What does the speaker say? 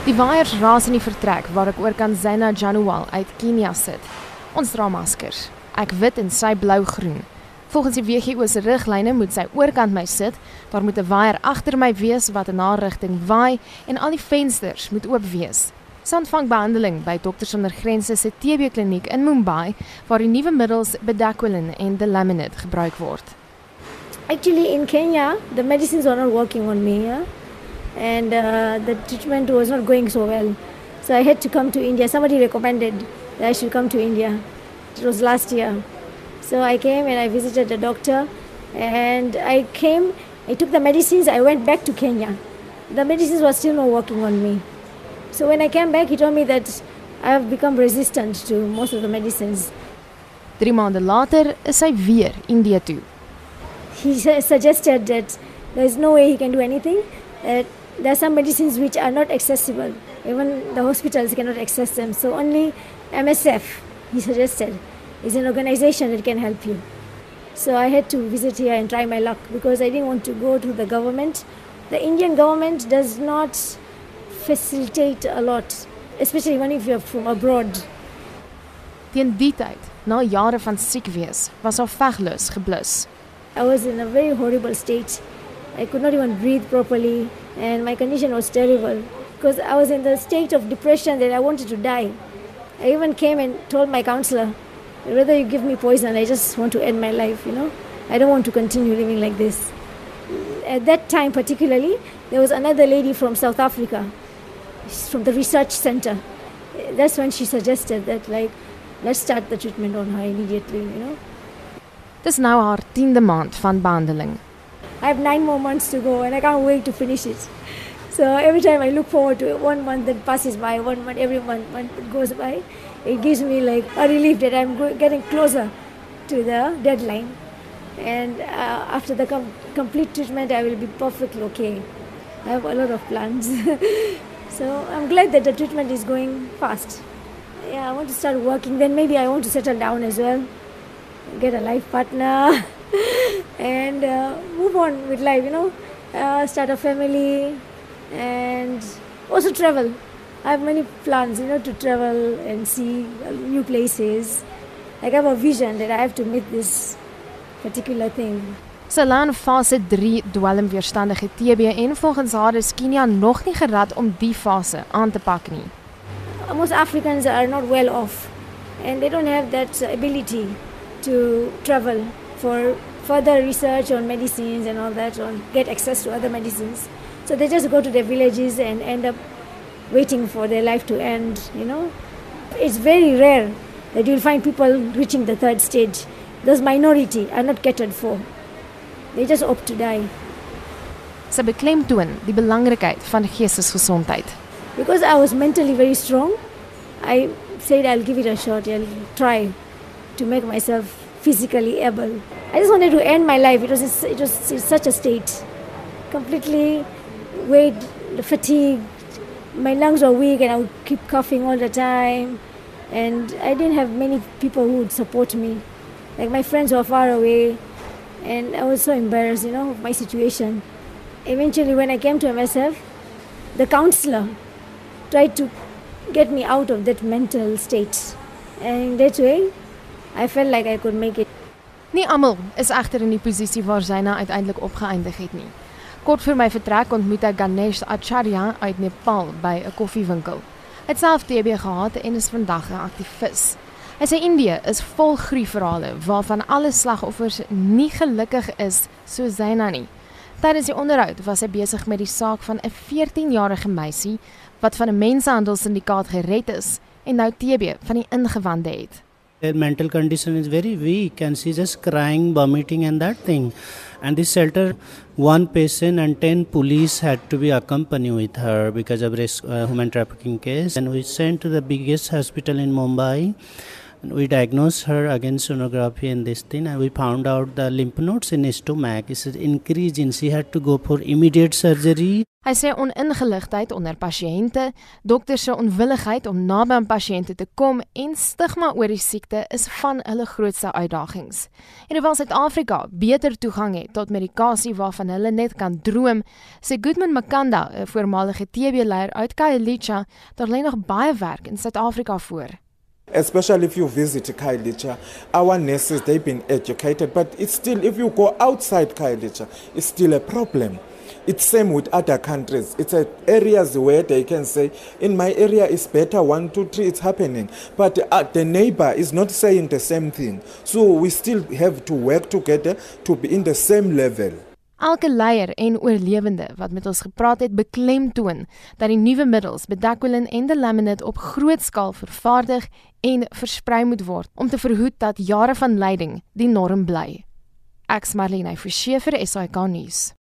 Die waaiers raas in die vertrek waar ek oor kan Zaina Januwal uit Kenia sit. Ons dra maskers. Ek wit en sy blou-groen. Volgens die WGO se riglyne moet sy oorkant my sit. Daar moet 'n waaier agter my wees wat in haar rigting waai en al die vensters moet oop wees. Sy ontvang behandeling by Dokters Sonder Grense se TB kliniek in Mumbai waar die nuwe middels bedaquiline en delaminate gebruik word. Actually, in Kenya, the medicines were not working on me, yeah? And uh, the treatment was not going so well. So I had to come to India. Somebody recommended that I should come to India. It was last year. So I came and I visited the doctor, and I came. I took the medicines. I went back to Kenya. The medicines were still not working on me. So when I came back, he told me that I have become resistant to most of the medicines. 3 maande later is sy weer Indië toe. he suggested that there is no way he can do anything. That there are some medicines which are not accessible. Even the hospitals cannot access them. So only MSF, he suggested, is an organization that can help you. So I had to visit here and try my luck because I didn't want to go to the government. The Indian government does not facilitate a lot, especially when if you're from abroad. Teen die tyd, na jare van siek wees, was haar veglus geblus. I was in a very horrible state. I could not even breathe properly, and my condition was terrible because I was in the state of depression that I wanted to die. I even came and told my counselor, whether you give me poison, I just want to end my life, you know. I don't want to continue living like this. At that time, particularly, there was another lady from South Africa, She's from the research center. That's when she suggested that, like, let's start the treatment on her immediately, you know. Dis nou haar 10de maand van behandeling. I have nine more months to go and I can't wait to finish it. So every time I look forward to it, one month that passes by, one month, every month, month that goes by, it gives me like a relief that I'm getting closer to the deadline. And uh, after the com- complete treatment, I will be perfectly okay. I have a lot of plans. so I'm glad that the treatment is going fast. Yeah, I want to start working. Then maybe I want to settle down as well, get a life partner. and uh, move on with life, you know, uh, start a family and also travel. I have many plans, you know, to travel and see new places. Like I have a vision that I have to meet this particular thing. Sy laan fase 3 dwelmweerstandige TB en volgens haar is Kenia nog nie gerad om die fase aan te pak nie. Most Africans are not well off and they don't have that ability to travel for further research on medicines and all that, or get access to other medicines. So they just go to their villages and end up waiting for their life to end, you know. It's very rare that you'll find people reaching the third stage. Those minority are not catered for. They just opt to die. Sy beklemtoon die belangrikheid van geestesgesondheid. Because I was mentally very strong, I said I'll give it a shot, I'll try to make myself physically able. I just wanted to end my life. It was it was in such a state, completely weight, fatigued. My lungs were weak, and I would keep coughing all the time. And I didn't have many people who would support me. Like my friends were far away, and I was so embarrassed, you know, of my situation. Eventually, when I came to MSF, the counselor tried to get me out of that mental state, and that way, I felt like I could make it. Nie almal is egter in die posisie waar Zaina uiteindelik opgeëindig het nie. Kort voor my vertrek ontmoet ek Ganesh Acharya uit Nepal by 'n koffiewinkel. Hy het self TB gehad en is vandag 'n aktivis. Hy sê Indië is vol gruwelverhale waarvan alle slagoffers nie gelukkig is so Zaina nie. Tydens die onderhoud was hy besig met die saak van 'n 14-jarige meisie wat van 'n mensenhandelsindikaat gered is en nou TB van die ingewande het. Their mental condition is very weak and she's just crying, vomiting, and that thing. And this shelter, one patient and 10 police had to be accompanied with her because of this uh, human trafficking case. And we sent to the biggest hospital in Mumbai. And we diagnosed her against sonography and this thing, and we found out the lymph nodes in her stomach is increasing. She had to go for immediate surgery. Hy sê oningeligtheid onder pasiënte, dokters se onwilligheid om naby aan pasiënte te kom en stigma oor die siekte is van hulle grootste uitdagings. En hoewel Suid-Afrika beter toegang het tot medikasie waarvan hulle net kan droom, sê Goodman Makanda, 'n voormalige TB-leier uit Khayelitsha, daar lê nog baie werk in Suid-Afrika voor. especially if you visit Kailicha. Our nurses, they've been educated, but it's still, if you go outside Kailicha, it's still a problem. It's same with other countries. It's a areas where they can say, in my area is better, one, two, three, it's happening. But uh, the neighbor is not saying the same thing. So we still have to work together to be in the same level. Elke leier en oorlewende wat met ons gepraat het, beklemtoon dat die nuwe middels bedakwilin en delaminate op groot skaal vervaardig en versprei moet word om te verhoed dat jare van lyding die norm bly. Ek's Marlene Forsie vir SAK nuus.